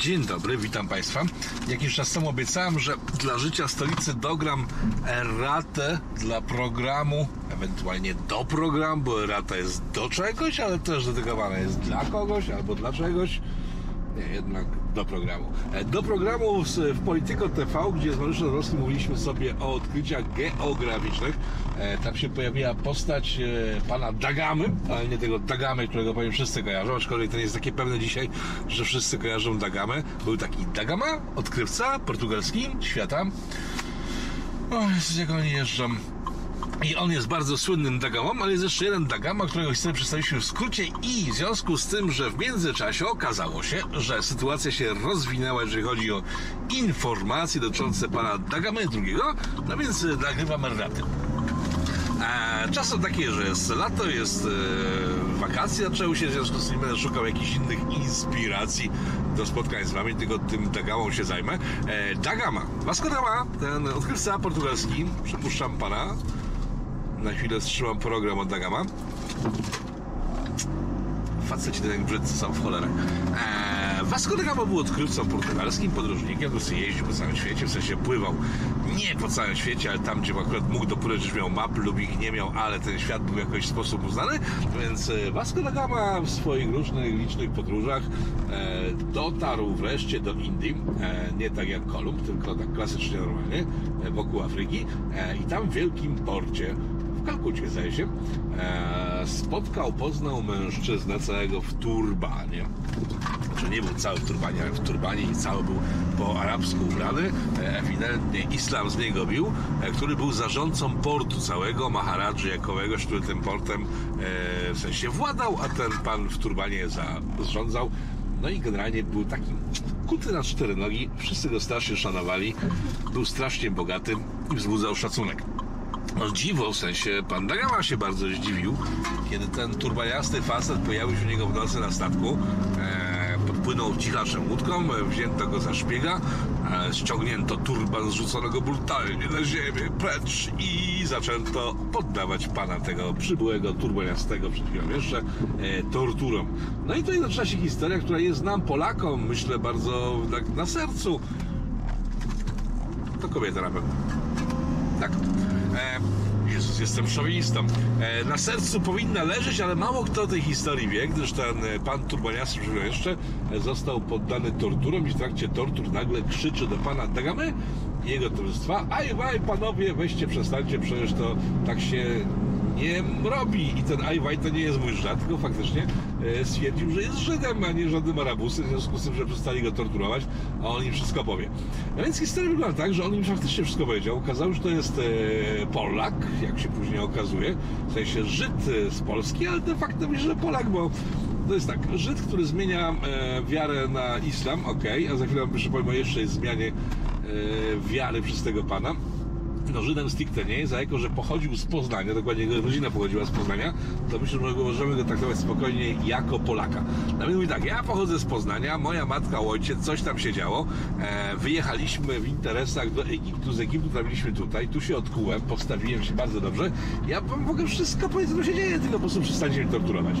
Dzień dobry, witam Państwa. Jakiś czas temu obiecałem, że dla życia stolicy dogram erratę dla programu, ewentualnie do programu, bo errata jest do czegoś, ale też dedykowana jest dla kogoś albo dla czegoś. Nie, jednak do programu. E, Do programu w, Polityko TV, gdzie z Mariuszem Dąbrowskim mówiliśmy sobie o odkryciach geograficznych. E, Tam się pojawiła postać e, pana Dagamy, ale nie tego Dagamy, którego powiem wszyscy kojarzą, aczkolwiek to nie jest takie pewne dzisiaj, że wszyscy kojarzą Dagamę. Był taki Dagama, odkrywca portugalski świata. O, jak oni jeżdżą. I on jest bardzo słynnym Dagamą, ale jest jeszcze jeden Dagama, którego chcę przedstawić w skrócie. I w związku z tym, że w międzyczasie okazało się, że sytuacja się rozwinęła, jeżeli chodzi o informacje dotyczące pana Dagamy II, no więc e, nagrywam erraty. E, Czasem takie, że jest lato, jest e, wakacje zaczęły się, w związku z tym będę szukał jakichś innych inspiracji do spotkań z wami, tylko tym Dagamą się zajmę. E, Dagama, Vasco da Gama, ten odkrywca portugalski, przypuszczam pana, na chwilę wstrzymam program od Dagama. Faceci ten brzydcy są w cholerę. Eee, Vasco da Gama był odkrywcą portugalskim, podróżnikiem, który jeździł po całym świecie, w sensie pływał nie po całym świecie, ale tam, gdzie akurat mógł dopłynąć, już miał map lub ich nie miał, ale ten świat był w jakiś sposób uznany, więc e, Vasco da Gama w swoich różnych licznych podróżach e, dotarł wreszcie do Indii, e, nie tak jak Kolumb, tylko tak klasycznie normalnie, e, wokół Afryki e, i tam w wielkim porcie w Kalkucie, zdaje się, e, spotkał, poznał mężczyznę całego w turbanie. Znaczy nie był cały w turbanie, ale w turbanie i cały był po arabsku ubrany. E, ewidentnie islam z niego bił, e, który był zarządcą portu całego, Maharadży jakowego, który tym portem w sensie władał, a ten pan w turbanie zarządzał. No i generalnie był taki kuty na cztery nogi, wszyscy go strasznie szanowali, był strasznie bogaty i wzbudzał szacunek. No dziwo, w sensie pan Dagama się bardzo zdziwił, kiedy ten turbaniasty facet pojawił się u niego w nocy na statku. E, podpłynął cichaczem łódką, wzięto go za szpiega, e, ściągnięto turban, zrzucono go brutalnie na ziemię, precz i zaczęto poddawać pana tego przybyłego turbaniastego przed chwilą jeszcze e, torturom. No i tutaj zaczyna się historia, która jest nam Polakom, myślę, bardzo tak na sercu. To kobieta na pewno. Tak. E, Jezus, jestem szowinistą. E, na sercu powinna leżeć, ale mało kto tej historii wie, gdyż ten e, pan turbaniasty że jeszcze został poddany torturom i w trakcie tortur nagle krzyczy do pana Dagamy i jego towarzystwa aj, aj, panowie, weźcie, przestańcie, przecież to tak się nie robi. I ten Ajwaj to nie jest mój żart, tylko faktycznie e, stwierdził, że jest Żydem, a nie żadnym Arabusem, w związku z tym, że przestali go torturować, a on im wszystko powie. A więc historia wygląda tak, że on im faktycznie wszystko powiedział. Okazało się, że to jest e, Polak, jak się później okazuje, w sensie Żyd e, z Polski, ale de facto myślę, że Polak, bo to jest tak, Żyd, który zmienia wiarę na islam, ok, a za chwilę o jeszcze zmianie e, wiary przez tego pana no Żydem stricte nie jest, a jako, że pochodził z Poznania, dokładnie jego rodzina pochodziła z Poznania, to myślę, że możemy go traktować spokojnie jako Polaka. No więc mówi tak, ja pochodzę z Poznania, moja matka, ojciec, coś tam się działo, e, wyjechaliśmy w interesach do Egiptu, z Egiptu trafiliśmy tutaj, tu się odkułem, postawiłem się bardzo dobrze, ja wam mogę wszystko powiedzieć, co się dzieje, tylko po prostu przestańcie mnie torturować.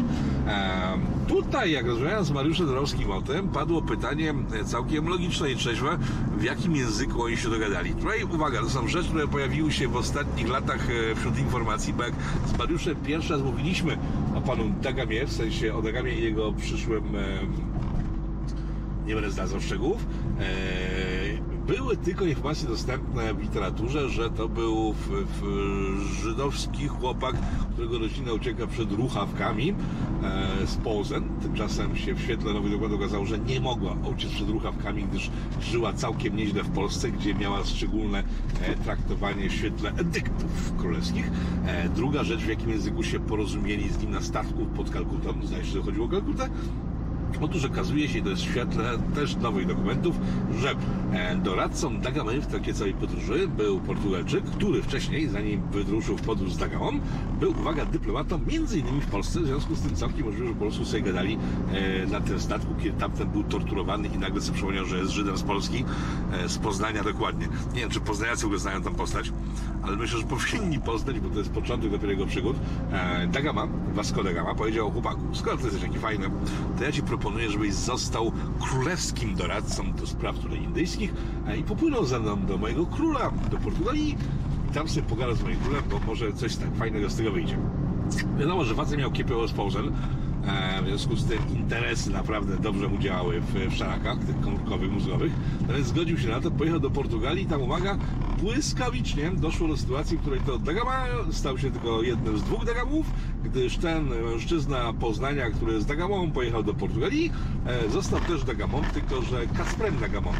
E, tutaj, jak rozmawiałem z Mariuszem Dorowskim o tym, padło pytanie e, całkiem logiczne i trzeźwe, w jakim języku oni się dogadali. Tutaj, uwaga, to są rzeczy, które pojawiły się w ostatnich latach e, wśród informacji, bo jak z Mariuszem pierwszy raz mówiliśmy o panu Dagamie, w sensie o Dagamie i jego przyszłym e, nie będę zdradzał szczegółów. Były tylko informacje dostępne w literaturze, że to był w, w żydowski chłopak, którego rodzina ucieka przed ruchawkami e, z Pozen. Tymczasem się w świetle nowych dokładów okazało, że nie mogła uciec przed ruchawkami, gdyż żyła całkiem nieźle w Polsce, gdzie miała szczególne e, traktowanie w świetle edyktów królewskich. E, druga rzecz, w jakim języku się porozumieli z nim na statku pod Kalkutą, zdaje się, że chodziło o Kalkutę, Otóż okazuje się, to jest w świetle też nowych dokumentów, że e, doradcą Dagamy w trakcie całej podróży był Portugalczyk, który wcześniej, zanim wyruszył w podróż z Dagamą, był, uwaga, dyplomatą między innymi w Polsce, w związku z tym całkiem możliwe, że po prostu sobie gadali e, na tym statku, kiedy tamten był torturowany i nagle sobie przypomniał, że jest Żydem z Polski, e, z Poznania dokładnie. Nie wiem, czy Poznaniacy w znają tam postać, ale myślę, że powinni poznać, bo to jest początek dopiero jego przygód. Dagama, Vasco da Gama powiedział chłopaku, skoro ty jesteś taki fajny, to ja ci proponuję proponuję, żebyś został królewskim doradcą do spraw tutaj indyjskich i popłynął ze mną do mojego króla, do Portugalii i tam sobie pogadał z moim królem, bo może coś tak fajnego z tego wyjdzie. Wiadomo, że facet miał kiepę społeczną, w związku z tym interesy naprawdę dobrze mu działały w, w szarakach, tych komórkowych, mózgowych, więc zgodził się na to, pojechał do Portugalii i tam, uwaga, błyskawicznie doszło do sytuacji, w której to Dagama stał się tylko jednym z dwóch Dagamów, gdyż ten mężczyzna Poznania, który jest Dagamą, pojechał do Portugalii, e, został też Dagamą, tylko że Kacprem Dagamą.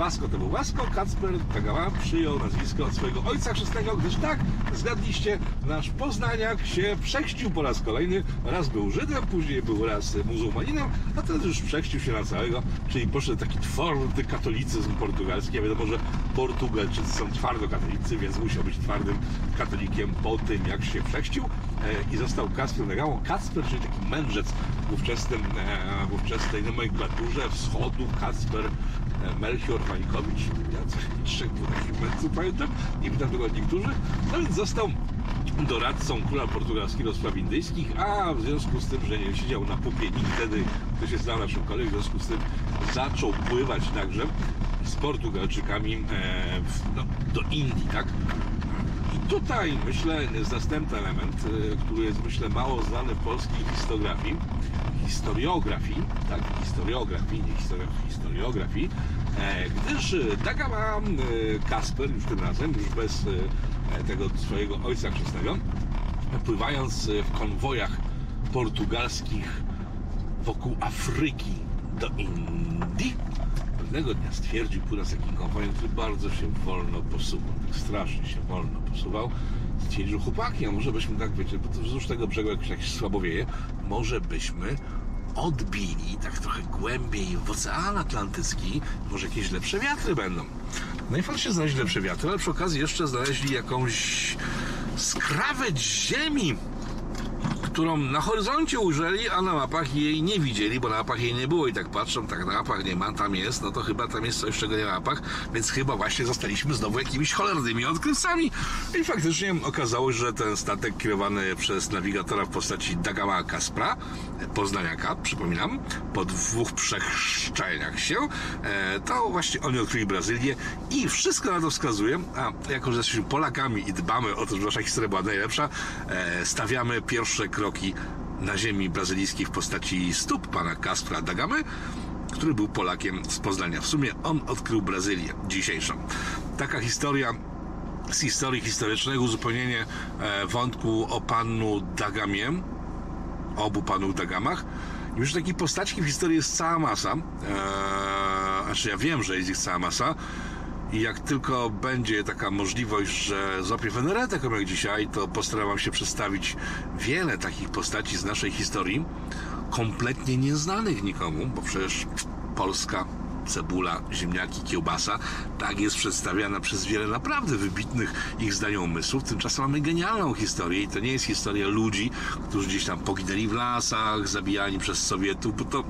Wasko to był Wasko, Kacper Tagama przyjął nazwisko od swojego ojca chrzestnego, gdyż tak, zgadliście, nasz Poznaniak się przechścił po raz kolejny. Raz był Żydem, później był raz muzułmaninem, a teraz już przechścił się na całego, czyli poszedł taki twardy katolicyzm portugalski. Ja wiadomo, że Portugalczycy są twardo katolicy, więc musiał być twardym katolikiem po tym, jak się przechścił e, i został Kacper Tagamą. Kacper, czyli taki mędrzec w ówczesnym, e, w ówczesnej nomenklaturze wschodu, Kacper Melchior Wańkowicz, ja trzech było takich mędrców, pamiętam, nie pamiętam dokładnie którzy, no więc został doradcą króla portugalskiego spraw indyjskich, a w związku z tym, że nie siedział na pupie nikt wtedy, to się znał na szybkolej, w związku z tym zaczął pływać także z Portugalczykami e, no, do Indii, tak? I tutaj, myślę, jest następny element, e, który jest, myślę, mało znany w polskiej historiografii, historiografii, tak, historiografii, nie historiografii, historiografii, e, gdyż Dagama e, Kasper już tym razem, już bez tego swojego ojca chrzestnego, pływając w konwojach portugalskich wokół Afryki do Indii, pewnego dnia stwierdził, płynąc takim konwojem, który bardzo się wolno posuwał, tak strasznie się wolno posuwał, stwierdził, chłopaki, a może byśmy tak, wiecie, bo to wzdłuż tego brzegu jakoś tak słabo wieje, może byśmy odbili tak trochę głębiej w Ocean Atlantycki, może jakieś lepsze wiatry będą. No i faktycznie znaleźli lepsze wiatry, ale przy okazji jeszcze znaleźli jakąś skrawę ziemi, którą na horyzoncie ujrzeli, a na mapach jej nie widzieli, bo na mapach jej nie było i tak patrzą, tak na mapach nie ma, tam jest, no to chyba tam jest coś, czego nie ma na mapach, więc chyba właśnie zostaliśmy znowu jakimiś cholernymi odkrywcami. I faktycznie okazało się, że ten statek kierowany przez nawigatora w postaci Dagama Kaspra, poznaniaka, przypominam, po dwóch przechrzczeniach się, e, to właśnie oni odkryli Brazylię i wszystko na to wskazuje, a jako, że jesteśmy Polakami i dbamy o to, że nasza historia była najlepsza, e, stawiamy pierwsze kroki na ziemi brazylijskiej w postaci stóp pana Kaspra Dagamy, który był Polakiem z Poznania. W sumie on odkrył Brazylię dzisiejszą. Taka historia z historii historycznego, uzupełnienie e, wątku o panu Dagamie, obu panów Dagamach. I już takiej postaci w historii jest cała masa. Eee, znaczy ja wiem, że jest ich cała masa. I jak tylko będzie taka możliwość, że złapię Wenerę taką jak dzisiaj, to postaram się przedstawić wiele takich postaci z naszej historii, kompletnie nieznanych nikomu, bo przecież Polska cebula, ziemniaki, kiełbasa. Tak jest przedstawiana przez wiele naprawdę wybitnych ich zdaniem umysłów. Tymczasem mamy genialną historię i to nie jest historia ludzi, którzy gdzieś tam poginęli w lasach, zabijani przez Sowietów, bo to,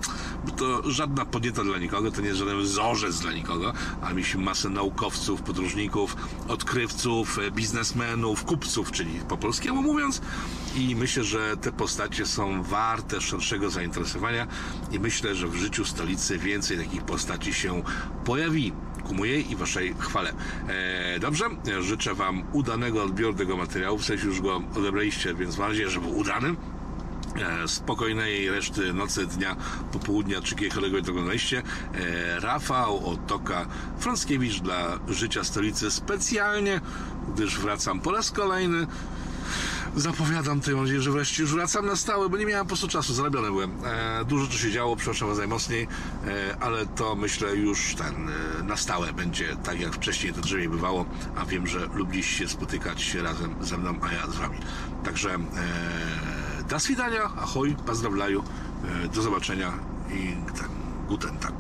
bo to żadna podnieta dla nikogo, to nie jest żaden wzorzec dla nikogo, a mieliśmy masę naukowców, podróżników, odkrywców, biznesmenów, kupców, czyli po polskiemu mówiąc. I myślę, że te postacie są warte szerszego zainteresowania i myślę, że w życiu stolicy więcej takich postaci się pojawi ku mojej i waszej chwale. E, dobrze, życzę wam udanego odbioru tego materiału, w sensie już go odebraliście, więc mam nadzieję, że był udany e, spokojnej reszty nocy, dnia, popołudnia, czy kiedykolwiek to oglądaliście. E, Rafał Otoka Frąckiewicz dla Życia Stolicy specjalnie, gdyż wracam po raz kolejny zapowiadam tej nadzieję, że wreszcie już wracam na stałe, bo nie miałem po prostu czasu, zarabiony byłem. E, dużo co się działo, przepraszam was najmocniej, e, ale to myślę już ten e, na stałe będzie tak jak wcześniej to drzewie bywało, a wiem, że lubiliście się spotykać razem ze mną, a ja z wami. Także e, do swidania, ahoj, pozdrawiam, e, do zobaczenia i ten, guten tak.